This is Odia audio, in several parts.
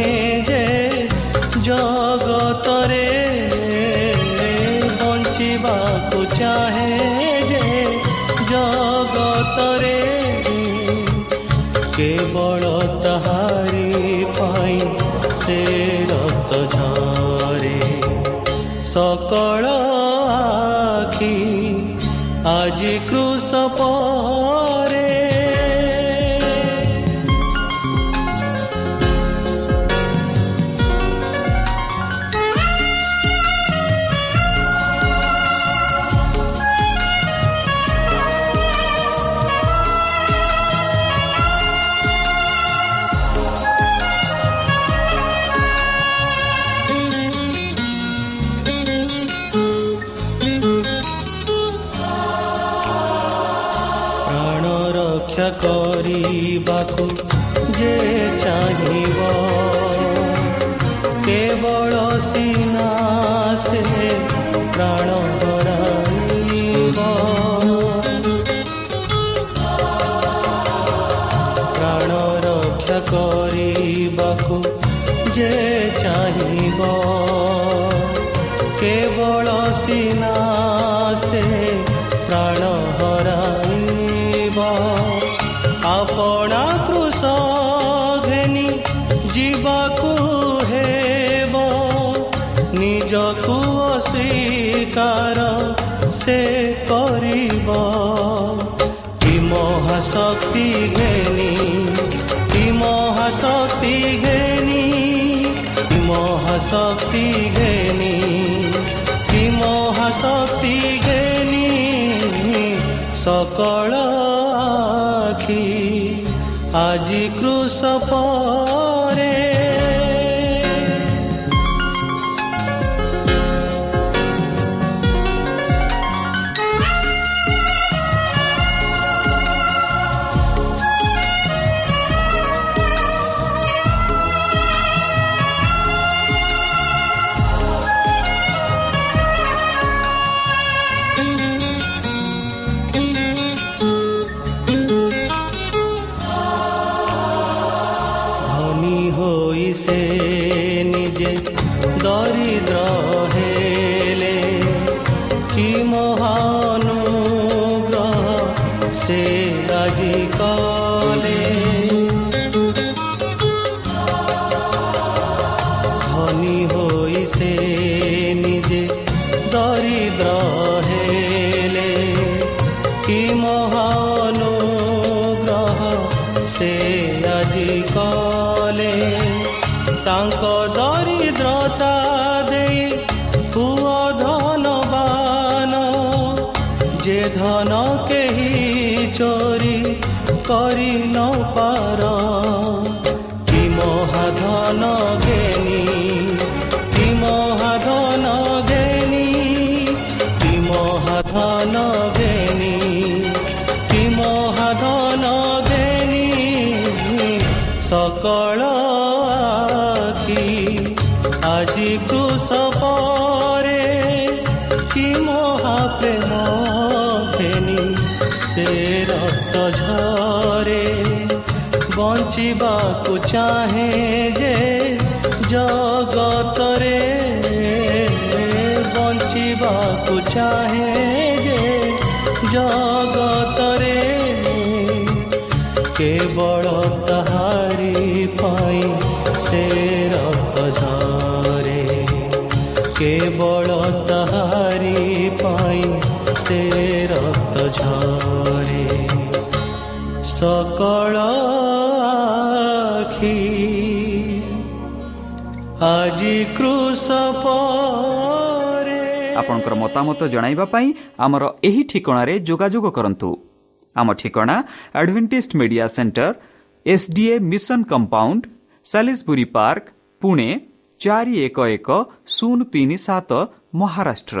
ଚାହେଁ ଯେ ଜଗତରେ ବଞ୍ଚିବାକୁ ଚାହେଁ ଯେ ଜଗତରେ କେବଳ ତାହାରି ପାଇଁ ସେ ରକ୍ତ ଝରେ ସକଳ ଆଖି ଆଜି କୃଷ କରିବାକୁ ଯେ ଚାହିଁବ କେବଳ ସିନା ସେ ପ୍ରାଣ सकळ आजी ସେ ରକ୍ତ ଝରେ ବଞ୍ଚିବାକୁ ଚାହେଁ ଯେ ଜଗତରେ ବଞ୍ଚିବାକୁ ଚାହେଁ ଯେ ଜଗତରେ କେବଳ ତାହାରି ପାଇଁ ସେ ରକ୍ତ ଝରେ କେବଳ ତାହାରି ପାଇଁ ସେ ରକ୍ତ ଝରେ ସକଳ ଆଖି ଆଜି କୃଷ ପରେ ଆପଣଙ୍କର ମତାମତ ଜଣାଇବା ପାଇଁ ଆମର ଏହି ଠିକଣାରେ ଯୋଗାଯୋଗ କରନ୍ତୁ। ଆମ ଠିକଣା Adventist media centre SDA mission compound Salisbury park Pune ଚାରି ଏକ ଏକ ଶୂନ ତିନି ସାତ ମହାରାଷ୍ଟ୍ର।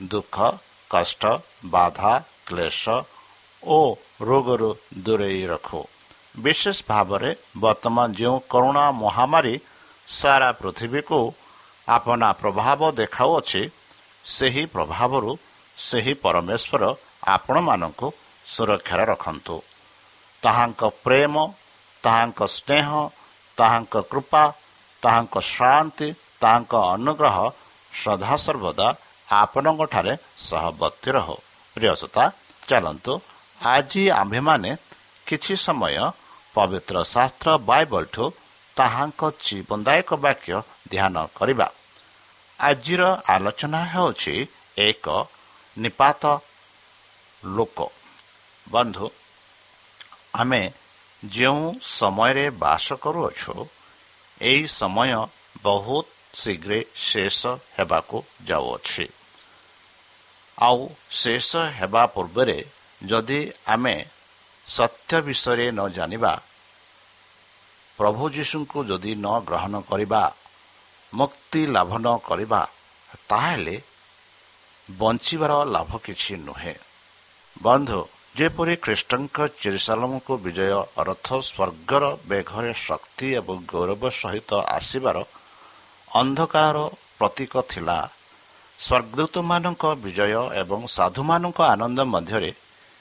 ଦୁଃଖ କଷ୍ଟ ବାଧା କ୍ଲେଶ ଓ ରୋଗରୁ ଦୂରେଇ ରଖୁ। ବିଶେଷ ଭାବରେ ବର୍ତ୍ତମାନ ଯେଉଁ କରୁଣା ମହାମାରୀ ସାରା ପୃଥିବୀକୁ ଆପଣା ପ୍ରଭାବ ଦେଖାଉଅଛି ସେହି ପ୍ରଭାବରୁ ସେହି ପରମେଶ୍ୱର ଆପଣମାନଙ୍କୁ ସୁରକ୍ଷାରେ ରଖନ୍ତୁ। ତାହାଙ୍କ ପ୍ରେମ ତାହାଙ୍କ ସ୍ନେହ ତାହାଙ୍କ କୃପା ତାହାଙ୍କ ଶାନ୍ତି ତାହାଙ୍କ ଅନୁଗ୍ରହ ସଦାସର୍ବଦା ଆପଣଙ୍କଠାରେ ସହବର୍ତ୍ତୀ ରହୁ। ପ୍ରିୟସତା ଚାଲନ୍ତୁ। ଆଜି ଆମ୍ଭେମାନେ କିଛି ସମୟ ପବିତ୍ର ଶାସ୍ତ୍ର ବାଇବଲଠୁ ତାହାଙ୍କ ଜୀବନଦାୟକ ବାକ୍ୟ ଧ୍ୟାନ କରିବା। ଆଜିର ଆଲୋଚନା ହେଉଛି ଏକ ନିପାତ ଲୋକ। ବନ୍ଧୁ ଆମେ ଯେଉଁ ସମୟରେ ବାସ କରୁଅଛୁ ଏହି ସମୟ ବହୁତ ଶୀଘ୍ର ଶେଷ ହେବାକୁ ଯାଉଅଛି। ଆଉ ଶେଷ ହେବା ପୂର୍ବରେ ଯଦି ଆମେ ସତ୍ୟ ବିଷୟରେ ନ ଜାଣିବା ପ୍ରଭୁ ଯୀଶୁଙ୍କୁ ଯଦି ନ ଗ୍ରହଣ କରିବା ମୁକ୍ତି ଲାଭ ନ କରିବା ତାହେଲେ ବଞ୍ଚିବାର ଲାଭ କିଛି ନୁହେଁ। ବନ୍ଧୁ ଯେପରି ଖ୍ରୀଷ୍ଟଙ୍କ ଚିରିସାଲମକୁ ବିଜୟ ଅର୍ଥ ସ୍ୱର୍ଗର ବେଘରେ ଶକ୍ତି ଏବଂ ଗୌରବ ସହିତ ଆସିବାର ଅନ୍ଧକାରର ପ୍ରତୀକ ଥିଲା ସ୍ୱର୍ଗଦୂତମାନଙ୍କ ବିଜୟ ଏବଂ ସାଧୁମାନଙ୍କ ଆନନ୍ଦ ମଧ୍ୟରେ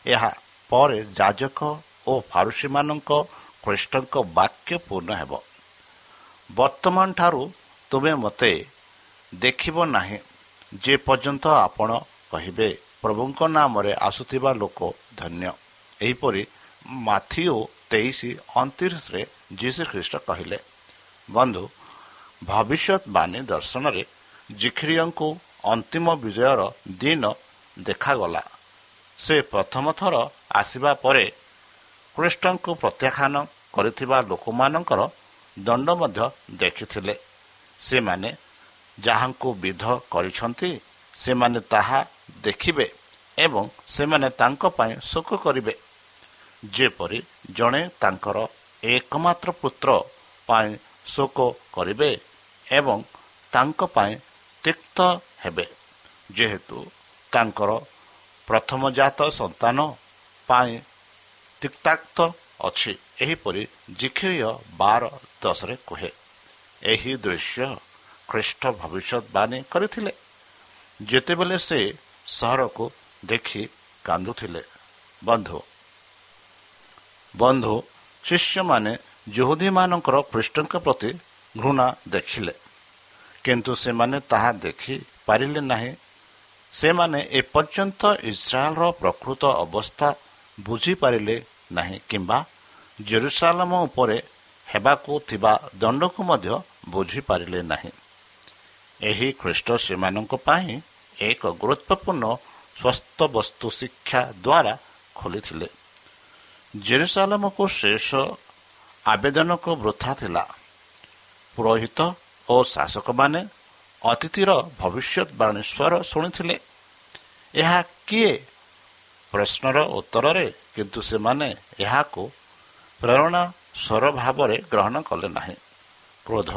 ଏହା ପରେ ଯାଜକ ଓ ଫାରୁସୀମାନଙ୍କ ଖ୍ରୀଷ୍ଟଙ୍କ ବାକ୍ୟ ପୂର୍ଣ୍ଣ ହେବ। ବର୍ତ୍ତମାନ ଠାରୁ ତୁମେ ମୋତେ ଦେଖିବ ନାହିଁ ଯେ ପର୍ଯ୍ୟନ୍ତ ଆପଣ କହିବେ ପ୍ରଭୁଙ୍କ ନାମରେ ଆସୁଥିବା ଲୋକ ଧନ୍ୟ ଏହିପରି ମାଥିଓ ତେଇଶ ଅଣତିରିଶରେ ଯୀଶୁ ଖ୍ରୀଷ୍ଟ କହିଲେ ବନ୍ଧୁ ଭବିଷ୍ୟତବାଣୀ ଦର୍ଶନରେ ଜିଖ୍ରିୟଙ୍କୁ ଅନ୍ତିମ ବିଜୟର ଦିନ ଦେଖାଗଲା। ସେ ପ୍ରଥମ ଥର ଆସିବା ପରେ ଖ୍ରୀଷ୍ଟଙ୍କୁ ପ୍ରତ୍ୟାଖ୍ୟାନ କରିଥିବା ଲୋକମାନଙ୍କର ଦଣ୍ଡ ମଧ୍ୟ ଦେଖିଥିଲେ। ସେମାନେ ଯାହାଙ୍କୁ ବିଧ କରିଛନ୍ତି ସେମାନେ ତାହା ଦେଖିବେ ଏବଂ ସେମାନେ ତାଙ୍କ ପାଇଁ ଶୋକ କରିବେ। ଯେପରି ଜଣେ ତାଙ୍କର ଏକମାତ୍ର ପୁତ୍ର ପାଇଁ ଶୋକ କରିବେ ଏବଂ ତାଙ୍କ ପାଇଁ ତିକ୍ତ ହେବେ। ଯେହେତୁ ତାଙ୍କର ପ୍ରଥମଜାତ ସନ୍ତାନ ପାଇଁ ତିକ୍ତାକ୍ତ ଅଛି ଏହିପରି ଜିଖିରିୟ ବାର ଦଶରେ କୁହେ ଏହି ଦୃଶ୍ୟ ଖ୍ରୀଷ୍ଟ ଭବିଷ୍ୟତବାଣୀ କରିଥିଲେ। ଯେତେବେଳେ ସେ ସହରକୁ ଦେଖି କାନ୍ଦୁଥିଲେ। ବନ୍ଧୁ ବନ୍ଧୁ ଶିଷ୍ୟମାନେ ଯୁହୁଦୀମାନଙ୍କର ଖ୍ରୀଷ୍ଟଙ୍କ ପ୍ରତି ଘୃଣା ଦେଖିଲେ। କିନ୍ତୁ ସେମାନେ ତାହା ଦେଖିପାରିଲେ ନାହିଁ। ସେମାନେ ଏପର୍ଯ୍ୟନ୍ତ ଇସ୍ରାଏଲର ପ୍ରକୃତ ଅବସ୍ଥା ବୁଝିପାରିଲେ ନାହିଁ କିମ୍ବା ଜେରୁସାଲମ ଉପରେ ହେବାକୁ ଥିବା ଦଣ୍ଡକୁ ମଧ୍ୟ ବୁଝିପାରିଲେ ନାହିଁ। ଏହି ଖ୍ରୀଷ୍ଟ ସେମାନଙ୍କ ପାଇଁ ଏକ ଗୁରୁତ୍ୱପୂର୍ଣ୍ଣ ସ୍ୱସ୍ଥ ବସ୍ତୁ ଶିକ୍ଷା ଦ୍ୱାରା ଖୋଲିଥିଲେ। ଜେରୁସାଲମକୁ ଶେଷ ଆବେଦନକୁ ବୃଥା ଥିଲା। ପୁରୋହିତ ଓ ଶାସକମାନେ ଅତିଥିର ଭବିଷ୍ୟତବାଣୀ ସ୍ୱର ଶୁଣିଥିଲେ। ଏହା କିଏ? ପ୍ରଶ୍ନର ଉତ୍ତରରେ କିନ୍ତୁ ସେମାନେ ଏହାକୁ ପ୍ରେରଣା ସ୍ୱର ଭାବରେ ଗ୍ରହଣ କଲେ ନାହିଁ। କ୍ରୋଧ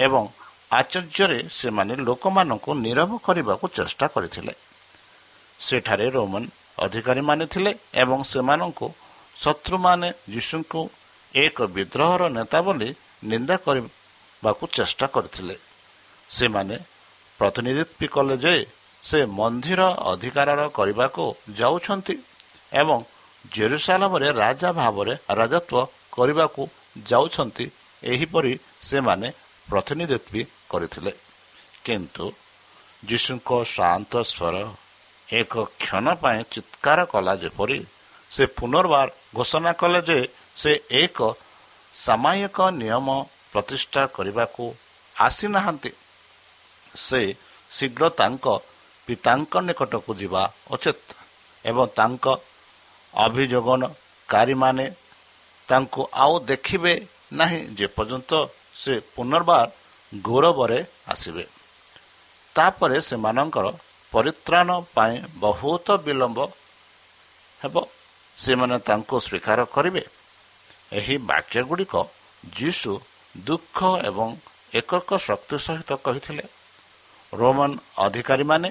ଏବଂ ଆଚର୍ଯ୍ୟରେ ସେମାନେ ଲୋକମାନଙ୍କୁ ନିରବ କରିବାକୁ ଚେଷ୍ଟା କରିଥିଲେ। ସେଠାରେ ରୋମାନ ଅଧିକାରୀମାନେ ଥିଲେ ଏବଂ ସେମାନଙ୍କୁ ଶତ୍ରୁମାନେ ଯୀଶୁଙ୍କୁ ଏକ ବିଦ୍ରୋହର ନେତା ବୋଲି ନିନ୍ଦା କରିବାକୁ ଚେଷ୍ଟା କରିଥିଲେ। ସେମାନେ ପ୍ରତିନିଧିତ୍ୱ କଲେ ଯେ ସେ ମନ୍ଦିର ଅଧିକାର କରିବାକୁ ଯାଉଛନ୍ତି ଏବଂ ଜେରୁସାଲାମରେ ରାଜା ଭାବରେ ରାଜତ୍ୱ କରିବାକୁ ଯାଉଛନ୍ତି ଏହିପରି ସେମାନେ ପ୍ରତିନିଧିତ୍ୱ କରିଥିଲେ। କିନ୍ତୁ ଯୀଶୁଙ୍କ ଶାନ୍ତ ସ୍ୱର ଏକ କ୍ଷଣ ପାଇଁ ଚିତ୍କାର କଲା ଯେପରି ସେ ପୁନର୍ବାର ଘୋଷଣା କଲେ ଯେ ସେ ଏକ ସାମାୟିକ ନିୟମ ପ୍ରତିଷ୍ଠା କରିବାକୁ ଆସିନାହାନ୍ତି। ସେ ଶୀଘ୍ର ତାଙ୍କ ପିତାଙ୍କ ନିକଟକୁ ଯିବା ଉଚିତ ଏବଂ ତାଙ୍କ ଅଭିଯୋଗନକାରୀମାନେ ତାଙ୍କୁ ଆଉ ଦେଖିବେ ନାହିଁ ଯେପର୍ଯ୍ୟନ୍ତ ସେ ପୁନର୍ବାର ଗୌରବରେ ଆସିବେ। ତାପରେ ସେମାନଙ୍କର ପରିତ୍ରାଣ ପାଇଁ ବହୁତ ବିଳମ୍ବ ହେବ। ସେମାନେ ତାଙ୍କୁ ସ୍ୱୀକାର କରିବେ। ଏହି ବାକ୍ୟ ଗୁଡ଼ିକ ଯୀଶୁ ଦୁଃଖ ଏବଂ ଏକକ ଶକ୍ତି ସହିତ କହିଥିଲେ। ରୋମାନ ଅଧିକାରୀମାନେ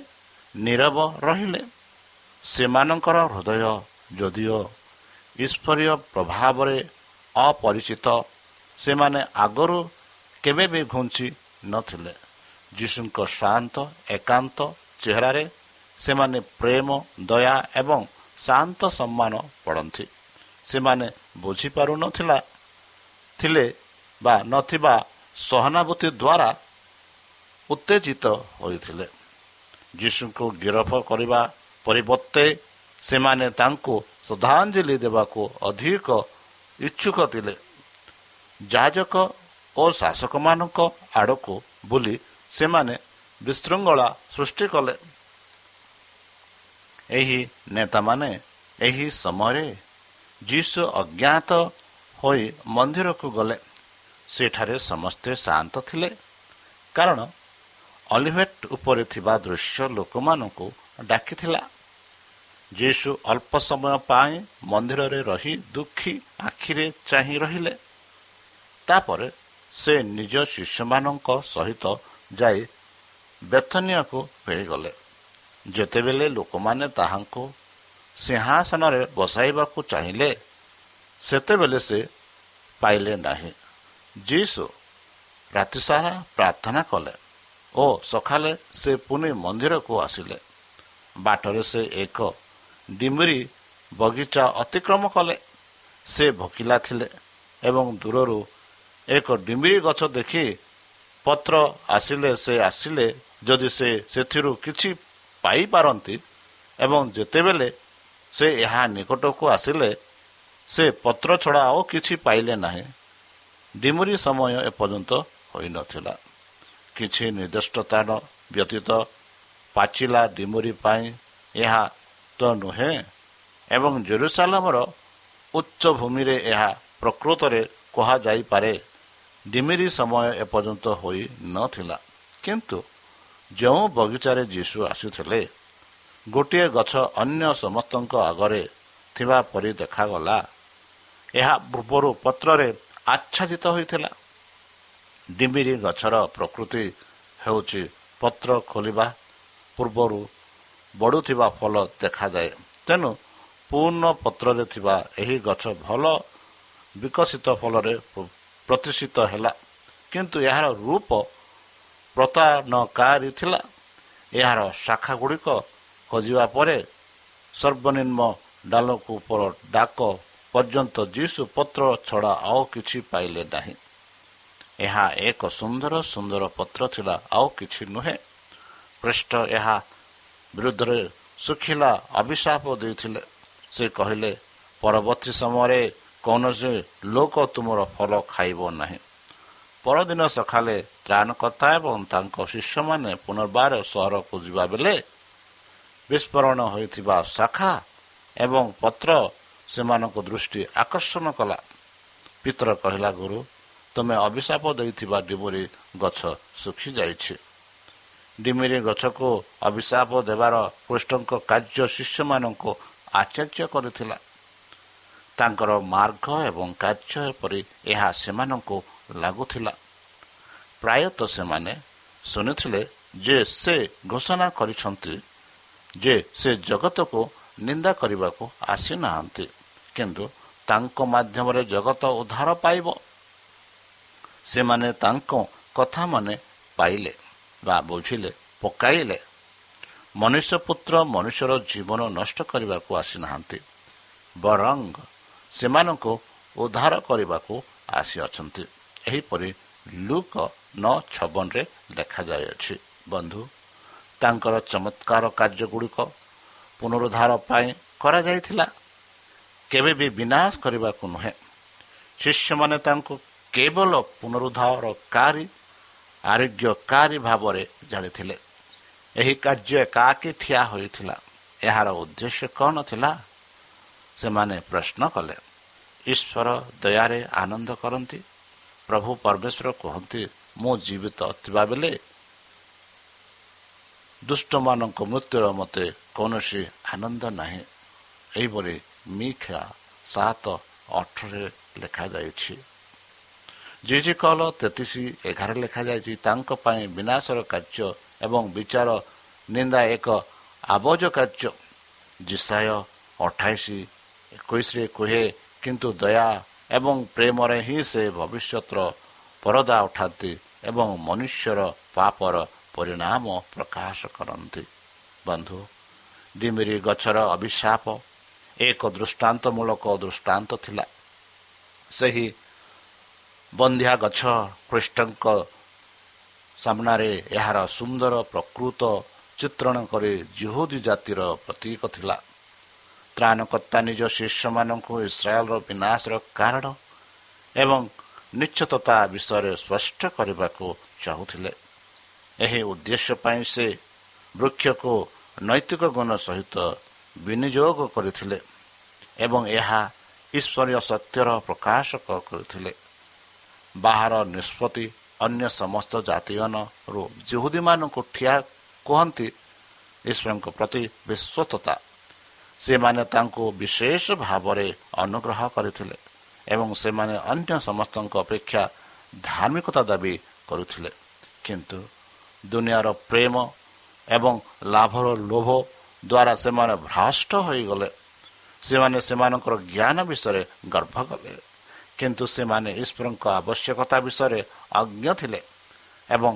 ନିରବ ରହିଲେ। ସେମାନଙ୍କର ହୃଦୟ ଯଦିଓ ଈଶ୍ୱରୀୟ ପ୍ରଭାବରେ ଅପରିଚିତ ସେମାନେ ଆଗରୁ କେବେ ବି ଘୁଞ୍ଚି ନଥିଲେ। ଯୀଶୁଙ୍କ ଶାନ୍ତ ଏକାନ୍ତ ଚେହେରାରେ ସେମାନେ ପ୍ରେମ ଦୟା ଏବଂ ଶାନ୍ତ ସମ୍ମାନ ପଡ଼ନ୍ତି। ସେମାନେ ବୁଝିପାରୁନଥିଲା ଥିଲେ ବା ନଥିବା ସହାନୁଭୂତି ଦ୍ୱାରା ଉତ୍ତେଜିତ ହୋଇଥିଲେ। ଯୀଶୁଙ୍କୁ ଗିରଫ କରିବା ପରିବର୍ତ୍ତେ ସେମାନେ ତାଙ୍କୁ ଶ୍ରଦ୍ଧାଞ୍ଜଳି ଦେବାକୁ ଅଧିକ ଇଚ୍ଛୁକ ଥିଲେ। ଯାଜକ ଓ ଶାସକମାନଙ୍କ ଆଡ଼କୁ ବୁଲି ସେମାନେ ବିଶୃଙ୍ଖଳା ସୃଷ୍ଟି କଲେ। ଏହି ନେତାମାନେ ଏହି ସମୟରେ ଯୀଶୁ ଅଜ୍ଞାତ ହୋଇ ମନ୍ଦିରକୁ ଗଲେ। ସେଠାରେ ସମସ୍ତେ ଶାନ୍ତ ଥିଲେ। କାରଣ ଅଲିଭେଟ୍ ଉପରେ ଥିବା ଦୃଶ୍ୟ ଲୋକମାନଙ୍କୁ ଡାକିଥିଲା ଯୀଶୁ ଅଳ୍ପ ସମୟ ପାଇଁ ମନ୍ଦିରରେ ରହି ଦୁଃଖୀ ଆଖିରେ ଚାହିଁ ରହିଲେ। ତାପରେ ସେ ନିଜ ଶିଷ୍ୟମାନଙ୍କ ସହିତ ଯାଇ ବେଥନିଆକୁ ଫେରିଗଲେ। ଯେତେବେଳେ ଲୋକମାନେ ତାହାଙ୍କୁ ସିଂହାସନରେ ବସାଇବାକୁ ଚାହିଁଲେ ସେତେବେଳେ ସେ ପାଇଲେ ନାହିଁ। ଯୀଶୁ ରାତିସାରା ପ୍ରାର୍ଥନା କଲେ। ଓ ସକାଳେ ସେ ପୁଣି ମନ୍ଦିରକୁ ଆସିଲେ। ବାଟରେ ସେ ଏକ ଡିମିରି ବଗିଚା ଅତିକ୍ରମ କଲେ। ସେ ଭୋକିଲା ଥିଲେ ଏବଂ ଦୂରରୁ ଏକ ଡିମିରି ଗଛ ଦେଖି ପତ୍ର ଆସିଲେ ସେ ଆସିଲେ ଯଦି ସେ ସେଥିରୁ କିଛି ପାଇପାରନ୍ତି ଏବଂ ଯେତେବେଳେ ସେ ଏହା ନିକଟକୁ ଆସିଲେ ସେ ପତ୍ର ଛଡ଼ା ଆଉ କିଛି ପାଇଲେ ନାହିଁ। ଡିମୁରି ସମୟ ଏପର୍ଯ୍ୟନ୍ତ ହୋଇନଥିଲା। କିଛି ନିର୍ଦ୍ଦିଷ୍ଟ ସ୍ଥାନ ବ୍ୟତୀତ ପାଚିଲା ଡିମୁରି ପାଇଁ ଏହା ତ ନୁହେଁ ଏବଂ ଜେରୁସାଲାମର ଉଚ୍ଚ ଭୂମିରେ ଏହା ପ୍ରକୃତରେ କୁହାଯାଇପାରେ। ଡିମିରି ସମୟ ଏପର୍ଯ୍ୟନ୍ତ ହୋଇନଥିଲା କିନ୍ତୁ ଯେଉଁ ବଗିଚାରେ ଯୀଶୁ ଆସୁଥିଲେ ଗୋଟିଏ ଗଛ ଅନ୍ୟ ସମସ୍ତଙ୍କ ଆଗରେ ଥିବା ପରି ଦେଖାଗଲା। ଏହା ପୂର୍ବରୁ ପତ୍ରରେ ଆଚ୍ଛାଦିତ ହୋଇଥିଲା। ଡିମିରି ଗଛର ପ୍ରକୃତି ହେଉଛି ପତ୍ର ଖୋଲିବା ପୂର୍ବରୁ ବଢ଼ୁଥିବା ଫଳ ଦେଖାଯାଏ। ତେଣୁ ପୂର୍ଣ୍ଣ ପତ୍ରରେ ଥିବା ଏହି ଗଛ ଭଲ ବିକଶିତ ଫଳରେ ପ୍ରତିଷ୍ଠିତ ହେଲା। କିନ୍ତୁ ଏହାର ରୂପ ପ୍ରତାରଣକାରୀ ଥିଲା। ଏହାର ଶାଖା ଗୁଡ଼ିକ ହଜିବା ପରେ ସର୍ବନିମ୍ନ ଡାଲକୁ ଉପର ଡାକ ପର୍ଯ୍ୟନ୍ତ ଯୀଶୁ ପତ୍ର ଛଡ଼ା ଆଉ କିଛି ପାଇଲେ ନାହିଁ। ଏହା ଏକ ସୁନ୍ଦର ସୁନ୍ଦର ପତ୍ର ଥିଲା ଆଉ କିଛି ନୁହେଁ। ପୃଷ୍ଠ ଏହା ବିରୁଦ୍ଧରେ ଶୁଖିଲା ଅଭିଶାପ ଦେଇଥିଲେ। ସେ କହିଲେ ପରବର୍ତ୍ତୀ ସମୟରେ କୌଣସି ଲୋକ ତୁମର ଫଳ ଖାଇବ ନାହିଁ। ପରଦିନ ସକାଳେ ତ୍ରାଣକର୍ତ୍ତା ଏବଂ ତାଙ୍କ ଶିଷ୍ୟମାନେ ପୁନର୍ବାର ସହରକୁ ଯିବା ବେଳେ ବିସ୍ଫୋରଣ ହୋଇଥିବା ଶାଖା ଏବଂ ପତ୍ର ସେମାନଙ୍କ ଦୃଷ୍ଟି ଆକର୍ଷଣ କଲା। ପିତର କହିଲା ଗୁରୁ ତୁମେ ଅଭିଶାପ ଦେଇଥିବା ଡିମୁରି ଗଛ ଶୁଖିଯାଇଛି। ଡିମିରି ଗଛକୁ ଅଭିଶାପ ଦେବାର କୃଷ୍ଣଙ୍କ କାର୍ଯ୍ୟ ଶିଷ୍ୟମାନଙ୍କୁ ଆଚର୍ଯ୍ୟ କରିଥିଲା। ତାଙ୍କର ମାର୍ଗ ଏବଂ କାର୍ଯ୍ୟ ଏପରି ଏହା ସେମାନଙ୍କୁ ଲାଗୁଥିଲା। ପ୍ରାୟତଃ ସେମାନେ ଶୁଣିଥିଲେ ଯେ ସେ ଘୋଷଣା କରିଛନ୍ତି ଯେ ସେ ଜଗତକୁ ନିନ୍ଦା କରିବାକୁ ଆସିନାହାନ୍ତି କିନ୍ତୁ ତାଙ୍କ ମାଧ୍ୟମରେ ଜଗତ ଉଦ୍ଧାର ପାଇବ। ସେମାନେ ତାଙ୍କ କଥା ମାନେ ପାଇଲେ ବା ବୁଝିଲେ ପକାଇଲେ। ମନୁଷ୍ୟ ପୁତ୍ର ମନୁଷ୍ୟର ଜୀବନ ନଷ୍ଟ କରିବାକୁ ଆସିନାହାନ୍ତି ବରଂ ସେମାନଙ୍କୁ ଉଦ୍ଧାର କରିବାକୁ ଆସିଅଛନ୍ତି। ଏହିପରି ଲୁକ ନଅ ଛବନରେ ଲେଖାଯାଇଅଛି। ବନ୍ଧୁ ତାଙ୍କର ଚମତ୍କାର କାର୍ଯ୍ୟଗୁଡ଼ିକ ପୁନରୁଦ୍ଧାର ପାଇଁ କରାଯାଇଥିଲା। କେବେ ବି ବିନାଶ କରିବାକୁ ନୁହେଁ। ଶିଷ୍ୟମାନେ ତାଙ୍କୁ କେବଳ ପୁନରୁଦ୍ଧାରକାରୀ ଆରୋଗ୍ୟକାରୀ ଭାବରେ ଜାଣିଥିଲେ। ଏହି କାର୍ଯ୍ୟ ଏକାକି ଠିଆ ହୋଇଥିଲା। ଏହାର ଉଦ୍ଦେଶ୍ୟ କ'ଣ ଥିଲା? ସେମାନେ ପ୍ରଶ୍ନ କଲେ। ଈଶ୍ୱର ଦୟାରେ ଆନନ୍ଦ କରନ୍ତି। ପ୍ରଭୁ ପରମେଶ୍ୱର କୁହନ୍ତି ମୁଁ ଜୀବିତ ଥିବାବେଳେ ଦୁଷ୍ଟମାନଙ୍କ ମୃତ୍ୟୁର ମୋତେ କୌଣସି ଆନନ୍ଦ ନାହିଁ। ଏହିପରି ମିକ୍ଷା ସାତ ଅଠରରେ ଲେଖାଯାଇଛି। ଜି କଲ ତେତିଶ ଏଗାର ଲେଖାଯାଇଛି ତାଙ୍କ ପାଇଁ ବିନାଶର କାର୍ଯ୍ୟ ଏବଂ ବିଚାର ନିନ୍ଦା ଏକ ଆବଜ କାର୍ଯ୍ୟ। ଜିସାୟ ଅଠାଇଶ ଏକୋଇଶରେ କୁହେ କିନ୍ତୁ ଦୟା ଏବଂ ପ୍ରେମରେ ହିଁ ସେ ଭବିଷ୍ୟତର ପରଦା ଉଠାନ୍ତି ଏବଂ ମନୁଷ୍ୟର ପାପର ପରିଣାମ ପ୍ରକାଶ କରନ୍ତି। ବନ୍ଧୁ ଡିମିରି ଗଛର ଅଭିଶାପ ଏକ ଦୃଷ୍ଟାନ୍ତମୂଳକ ଦୃଷ୍ଟାନ୍ତ ଥିଲା। ସେହି ବନ୍ଧ୍ୟା ଗଛ ଖ୍ରୀଷ୍ଟଙ୍କ ସାମ୍ନାରେ ଏହାର ସୁନ୍ଦର ପ୍ରକୃତ ଚିତ୍ରଣ କରି ଜିହୁଦୀ ଜାତିର ପ୍ରତୀକ ଥିଲା। ତ୍ରାଣକର୍ତ୍ତା ନିଜ ଶିଷ୍ୟମାନଙ୍କୁ ଇସ୍ରାଏଲର ବିନାଶର କାରଣ ଏବଂ ନିଶ୍ଚିତତା ବିଷୟରେ ସ୍ପଷ୍ଟ କରିବାକୁ ଚାହୁଁଥିଲେ। ଏହି ଉଦ୍ଦେଶ୍ୟ ପାଇଁ ସେ ବୃକ୍ଷକୁ ନୈତିକ ଗୁଣ ସହିତ ବିନିଯୋଗ କରିଥିଲେ ଏବଂ ଏହା ଈଶ୍ୱରୀୟ ସତ୍ୟର ପ୍ରକାଶକ କରିଥିଲେ। ବାହାର ନିଷ୍ପତ୍ତି ଅନ୍ୟ ସମସ୍ତ ଜାତିଗଣରୁ ଜୁହୁଦୀମାନଙ୍କୁ ଠିଆ କୁହନ୍ତି ଈଶ୍ୱରଙ୍କ ପ୍ରତି ବିଶ୍ୱସ୍ତତା। ସେମାନେ ତାଙ୍କୁ ବିଶେଷ ଭାବରେ ଅନୁଗ୍ରହ କରିଥିଲେ ଏବଂ ସେମାନେ ଅନ୍ୟ ସମସ୍ତଙ୍କ ଅପେକ୍ଷା ଧାର୍ମିକତା ଦାବି କରୁଥିଲେ। କିନ୍ତୁ ଦୁନିଆର ପ୍ରେମ ଏବଂ ଲାଭର ଲୋଭ ଦ୍ୱାରା ସେମାନେ ଭ୍ରଷ୍ଟ ହୋଇଗଲେ। ସେମାନେ ସେମାନଙ୍କର ଜ୍ଞାନ ବିଷୟରେ ଗର୍ବ କଲେ। କିନ୍ତୁ ସେମାନେ ଈଶ୍ୱରଙ୍କ ଆବଶ୍ୟକତା ବିଷୟରେ ଅଜ୍ଞ ଥିଲେ ଏବଂ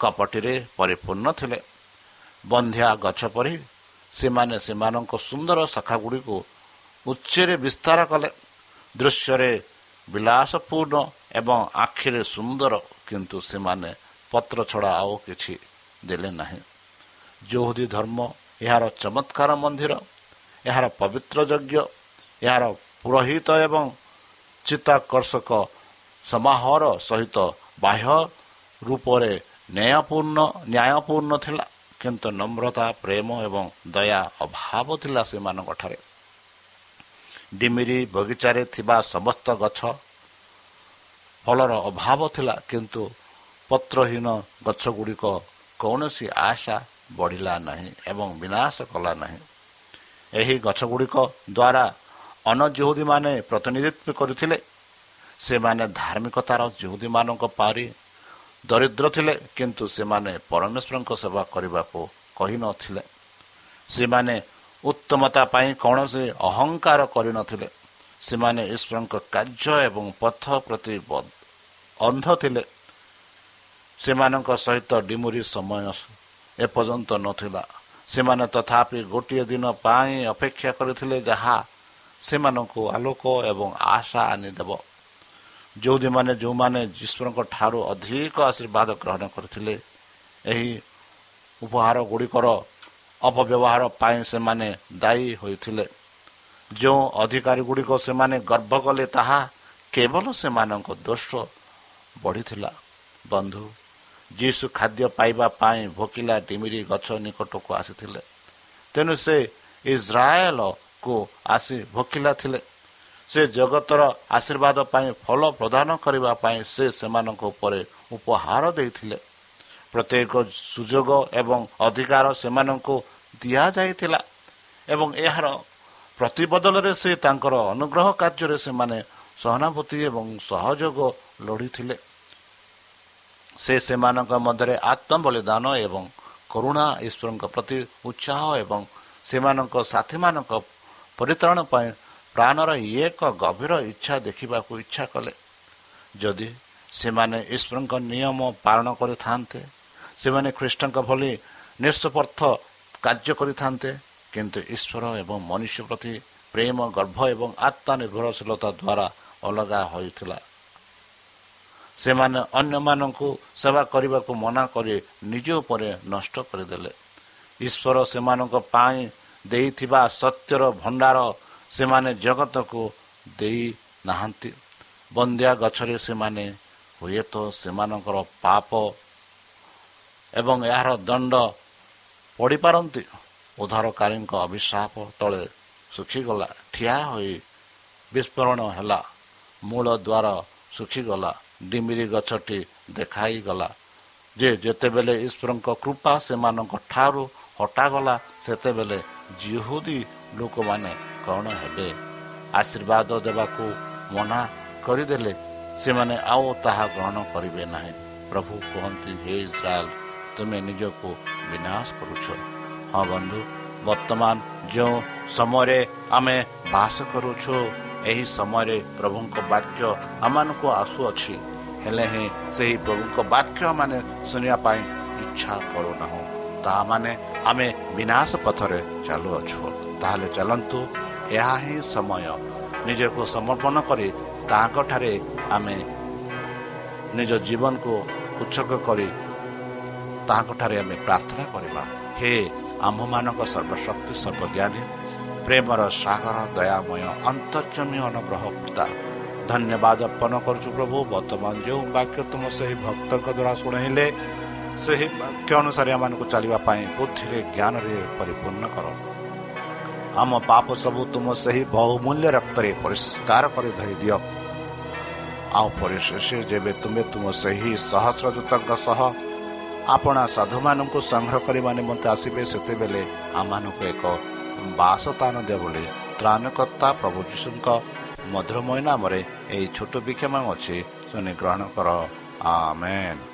କପଟିରେ ପରିପୂର୍ଣ୍ଣ ଥିଲେ। ବନ୍ଧ୍ୟା ଗଛ ପରି ସେମାନେ ସେମାନଙ୍କ ସୁନ୍ଦର ଶାଖାଗୁଡ଼ିକୁ ଉଚ୍ଚରେ ବିସ୍ତାର କଲେ। ଦୃଶ୍ୟରେ ବିଳାସପୂର୍ଣ୍ଣ ଏବଂ ଆଖିରେ ସୁନ୍ଦର କିନ୍ତୁ ସେମାନେ ପତ୍ର ଛଡ଼ା ଆଉ କିଛି ଦେଲେ ନାହିଁ। ଯୌହୁଦୀ ଧର୍ମ ଏହାର ଚମତ୍କାର ମନ୍ଦିର ଏହାର ପବିତ୍ର ଯଜ୍ଞ ଏହାର ପୁରୋହିତ ଏବଂ ଚିତ୍ତାକର୍ଷକ ସମାହାର ସହିତ ବାହ୍ୟ ରୂପରେ ନ୍ୟାୟପୂର୍ଣ୍ଣ ନ୍ୟାୟପୂର୍ଣ୍ଣ ଥିଲା କିନ୍ତୁ ନମ୍ରତା ପ୍ରେମ ଏବଂ ଦୟା ଅଭାବ ଥିଲା ସେମାନଙ୍କଠାରେ। ଡିମିରି ବଗିଚାରେ ଥିବା ସମସ୍ତ ଗଛ ଫଳର ଅଭାବ ଥିଲା କିନ୍ତୁ ପତ୍ରହୀନ ଗଛଗୁଡ଼ିକ କୌଣସି ଆଶା ବଢ଼ିଲା ନାହିଁ ଏବଂ ବିନାଶ କଲା ନାହିଁ। ଏହି ଗଛଗୁଡ଼ିକ ଦ୍ୱାରା ଅନଜୁହୁଦୀମାନେ ପ୍ରତିନିଧିତ୍ୱ କରିଥିଲେ ସେମାନେ ଧାର୍ମିକତାର ଜୁହୁଦୀମାନଙ୍କ ପାରି ଦରିଦ୍ର ଥିଲେ କିନ୍ତୁ ସେମାନେ ପରମେଶ୍ୱରଙ୍କ ସେବା କରିବାକୁ କହିନଥିଲେ ସେମାନେ ଉତ୍ତମତା ପାଇଁ କୌଣସି ଅହଙ୍କାର କରିନଥିଲେ ସେମାନେ ଈଶ୍ୱରଙ୍କ କାର୍ଯ୍ୟ ଏବଂ ପଥ ପ୍ରତି ଅନ୍ଧ ଥିଲେ। ସେମାନଙ୍କ ସହିତ ଡିମୁରି ସମୟ ଏପର୍ଯ୍ୟନ୍ତ ନଥିଲା। ସେମାନେ ତଥାପି ଗୋଟିଏ ଦିନ ପାଇଁ ଅପେକ୍ଷା କରିଥିଲେ ଯାହା ସେମାନଙ୍କୁ ଆଲୋକ ଏବଂ ଆଶା ଆଣିଦେବ ଯେଉଁଦିମାନେ ଯେଉଁମାନେ ଯୀଶ୍ୱରଙ୍କ ଠାରୁ ଅଧିକ ଆଶୀର୍ବାଦ ଗ୍ରହଣ କରିଥିଲେ ଏହି ଉପହାର ଗୁଡ଼ିକର ଅପବ୍ୟବହାର ପାଇଁ ସେମାନେ ଦାୟୀ ହୋଇଥିଲେ। ଯେଉଁ ଅଧିକାରୀ ଗୁଡ଼ିକ ସେମାନେ ଗର୍ବ କଲେ ତାହା କେବଳ ସେମାନଙ୍କ ଦୋଷ ବଢ଼ିଥିଲା। ବନ୍ଧୁ ଯୀଶୁ ଖାଦ୍ୟ ପାଇବା ପାଇଁ ଭୋକିଲା ଡିମିରି ଗଛ ନିକଟକୁ ଆସିଥିଲେ। ତେଣୁ ସେ ଇସ୍ରାଏଲକୁ ଆସି ଭୋକିଲା ଥିଲେ। ସେ ଜଗତର ଆଶୀର୍ବାଦ ପାଇଁ ଫଳ ପ୍ରଦାନ କରିବା ପାଇଁ ସେ ସେମାନଙ୍କ ଉପରେ ଉପହାର ଦେଇଥିଲେ। ପ୍ରତ୍ୟେକ ସୁଯୋଗ ଏବଂ ଅଧିକାର ସେମାନଙ୍କୁ ଦିଆଯାଇଥିଲା ଏବଂ ଏହାର ପ୍ରତିବଦଳରେ ସେ ତାଙ୍କର ଅନୁଗ୍ରହ କାର୍ଯ୍ୟରେ ସେମାନେ ସହାନୁଭୂତି ଏବଂ ସହଯୋଗ ଲୋଡ଼ିଥିଲେ। ସେ ସେମାନଙ୍କ ମଧ୍ୟରେ ଆତ୍ମବଳିଦାନ ଏବଂ କରୁଣା ଈଶ୍ୱରଙ୍କ ପ୍ରତି ଉତ୍ସାହ ଏବଂ ସେମାନଙ୍କ ସାଥୀମାନଙ୍କ ପରିତ୍ରାଣ ପାଇଁ ପ୍ରାଣର ଏକ ଗଭୀର ଇଚ୍ଛା ଦେଖିବାକୁ ଇଚ୍ଛା କଲେ। ଯଦି ସେମାନେ ଈଶ୍ୱରଙ୍କ ନିୟମ ପାଳନ କରିଥାନ୍ତେ ସେମାନେ ଖ୍ରୀଷ୍ଟଙ୍କ ଭଳି ନିଃସ୍ୱାର୍ଥ କାର୍ଯ୍ୟ କରିଥାନ୍ତେ କିନ୍ତୁ ଈଶ୍ୱର ଏବଂ ମନୁଷ୍ୟ ପ୍ରତି ପ୍ରେମ ଗର୍ଭ ଏବଂ ଆତ୍ମନିର୍ଭରଶୀଳତା ଦ୍ୱାରା ଅଲଗା ହୋଇଥିଲା। ସେମାନେ ଅନ୍ୟମାନଙ୍କୁ ସେବା କରିବାକୁ ମନା କରି ନିଜ ଉପରେ ନଷ୍ଟ କରିଦେଲେ। ଈଶ୍ୱର ସେମାନଙ୍କ ପାଇଁ ଦେଇଥିବା ସତ୍ୟର ଭଣ୍ଡାର ସେମାନେ ଜଗତକୁ ଦେଇ ନାହାନ୍ତି। ବନ୍ଦିଆ ଗଛରେ ସେମାନେ ହୁଏତ ସେମାନଙ୍କର ପାପ ଏବଂ ଏହାର ଦଣ୍ଡ ପଡ଼ିପାରନ୍ତି। ଉଦ୍ଧାରକାରୀଙ୍କ ଅଭିଶାପ ତଳେ ଶୁଖିଗଲା ଠିଆ ହୋଇ ବିସ୍ଫୋରଣ ହେଲା। ମୂଳ ଦ୍ୱାର ଶୁଖିଗଲା ଡିମିରି ଗଛଟି ଦେଖାଇଗଲା। ଯେ ଯେତେବେଳେ ଈଶ୍ୱରଙ୍କ କୃପା ସେମାନଙ୍କ ଠାରୁ ହଟାଗଲା ସେତେବେଳେ ଜିହୁଦୀ ଲୋକମାନେ କ'ଣ ହେବେ? ଆଶୀର୍ବାଦ ଦେବାକୁ ମନା କରିଦେଲେ। ସେମାନେ ଆଉ ତାହା ଗ୍ରହଣ କରିବେ ନାହିଁ। ପ୍ରଭୁ କୁହନ୍ତି ହେ ଇସ୍ରାଏଲ ତୁମେ ନିଜକୁ ବିନାଶ କରୁଛ। ହଁ ବନ୍ଧୁ ବର୍ତ୍ତମାନ ଯେଉଁ ସମୟରେ ଆମେ ବାସ କରୁଛୁ ଏହି ସମୟରେ ପ୍ରଭୁଙ୍କ ବାକ୍ୟ ଆମମାନଙ୍କୁ ଆସୁଅଛି। ହେଲେ ହିଁ ସେହି ପ୍ରଭୁଙ୍କ ବାକ୍ୟ ମାନେ ଶୁଣିବା ପାଇଁ ଇଚ୍ଛା କରୁନାହୁଁ। ତାହା ମାନେ ଆମେ ବିନାଶ ପଥରେ ଚାଲୁଅଛୁ। ତାହେଲେ ଚାଲନ୍ତୁ ଏହା ହିଁ ସମୟ। ନିଜକୁ ସମର୍ପଣ କରି ତାହାଙ୍କଠାରେ ଆମେ ନିଜ ଜୀବନକୁ ଉତ୍ସର୍ଗ କରି ତାହାଙ୍କଠାରେ ଆମେ ପ୍ରାର୍ଥନା କରିବା। ହେ ଆମ୍ଭମାନଙ୍କ ସର୍ବଶକ୍ତି ସର୍ବଜ୍ଞାନୀ ପ୍ରେମର ସାଗର ଦୟାମୟ ଅନ୍ତର୍ଜମୀ ଅନୁଗ୍ରହ ପିତା ଧନ୍ୟବାଦ ଅର୍ପଣ କରୁଛୁ ପ୍ରଭୁ। ବର୍ତ୍ତମାନ ଯେଉଁ ବାକ୍ୟ ତୁମ ସେହି ଭକ୍ତଙ୍କ ଦ୍ୱାରା ଶୁଣାଇଲେ ସେହି ବାକ୍ୟ ଅନୁସାରେ ଏମାନଙ୍କୁ ଚାଲିବା ପାଇଁ ବୁଦ୍ଧିରେ ଜ୍ଞାନରେ ପରିପୂର୍ଣ୍ଣ କର। ଆମ ପାପ ସବୁ ତୁମ ସେହି ବହୁମୂଲ୍ୟ ରକ୍ତରେ ପରିଷ୍କାର କରି ଧରି ଦିଅ। ଆଉ ପରିଶେଷ ଯେବେ ତୁମେ ତୁମ ସେହି ସହସ୍ରଦୂତଙ୍କ ସହ ଆପଣା ସାଧୁମାନଙ୍କୁ ସଂଗ୍ରହ କରିବା ନିମନ୍ତେ ଆସିବେ ସେତେବେଳେ ଆମମାନଙ୍କୁ ଏକ ବାସସ୍ଥାନ ଦିଅ ବୋଲି ତ୍ରାଣକର୍ତ୍ତା ପ୍ରଭୁ ଯୀଶୁଙ୍କ ମଧୁରମୟ ନାମରେ ଏହି ଛୋଟ ବିକ୍ଷମ ଅଛି। ଶୁଣି ଗ୍ରହଣ କର। ଆମେନ୍।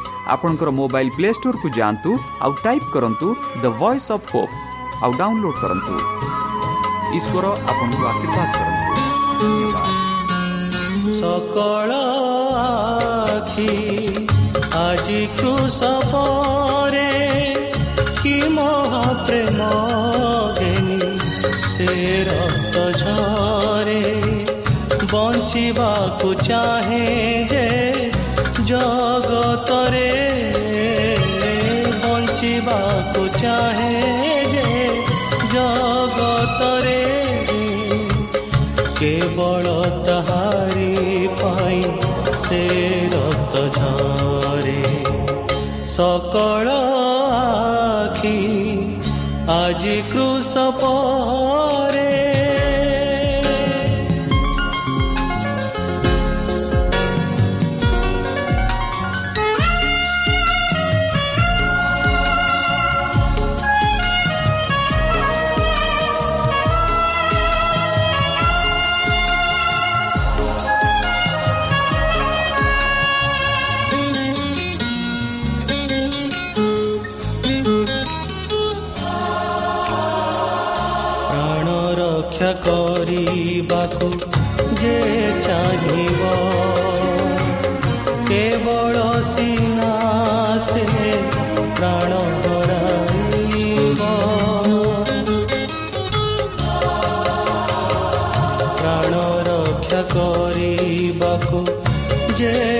ଆପଣଙ୍କର ମୋବାଇଲ୍ ପ୍ଲେ ଷ୍ଟୋରକୁ ଯାଆନ୍ତୁ ଆଉ ଟାଇପ୍ କରନ୍ତୁ ଦ ଭଏସ୍ ଅଫ୍ ହୋପ୍ ଆଉ ଡାଉନଲୋଡ୍ କରନ୍ତୁ ଈଶ୍ୱର ଆପଣଙ୍କୁ ଆଶୀର୍ବାଦ କରନ୍ତୁ ଧନ୍ୟବାଦ ସକଳ ଆଖି ଆଜି କୃଷ ପରେ କି ମହାପ୍ରେମ ଘେନି ସେ ରକ୍ତ ଝରେ ବଞ୍ଚିବାକୁ ଚାହେଁ ଯେ जगत रे बचाको चाहे जगत रे केवल रक्त झरे। सकल आज कृषपा yeah.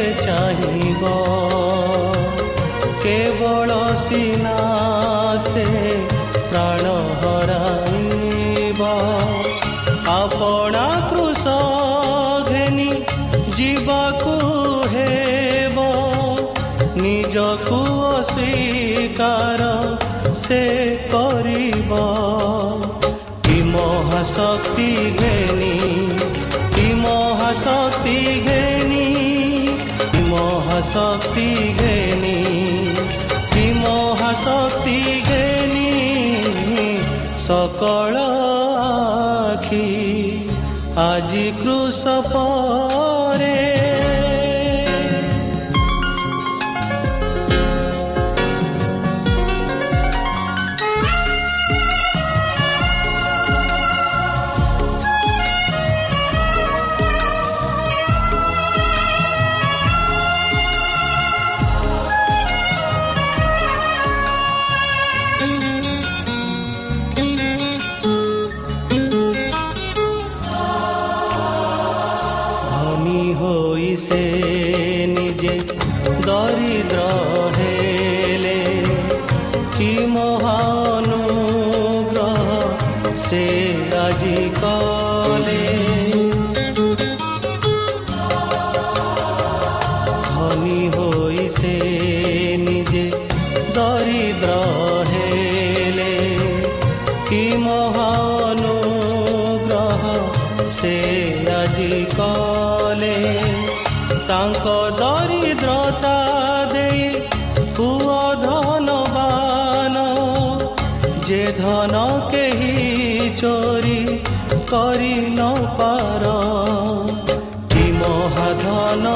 ସକଳ ଆଖି ଆଜି କୃଷପ ରାଜି କଲେ ତାଙ୍କ ଦରିଦ୍ରତା ଦେଇ ପୁଅ ଧନବାନ ଯେ ଧନ କେହି ଚୋରି କରି ନ ପାର। କି ମହାଧନ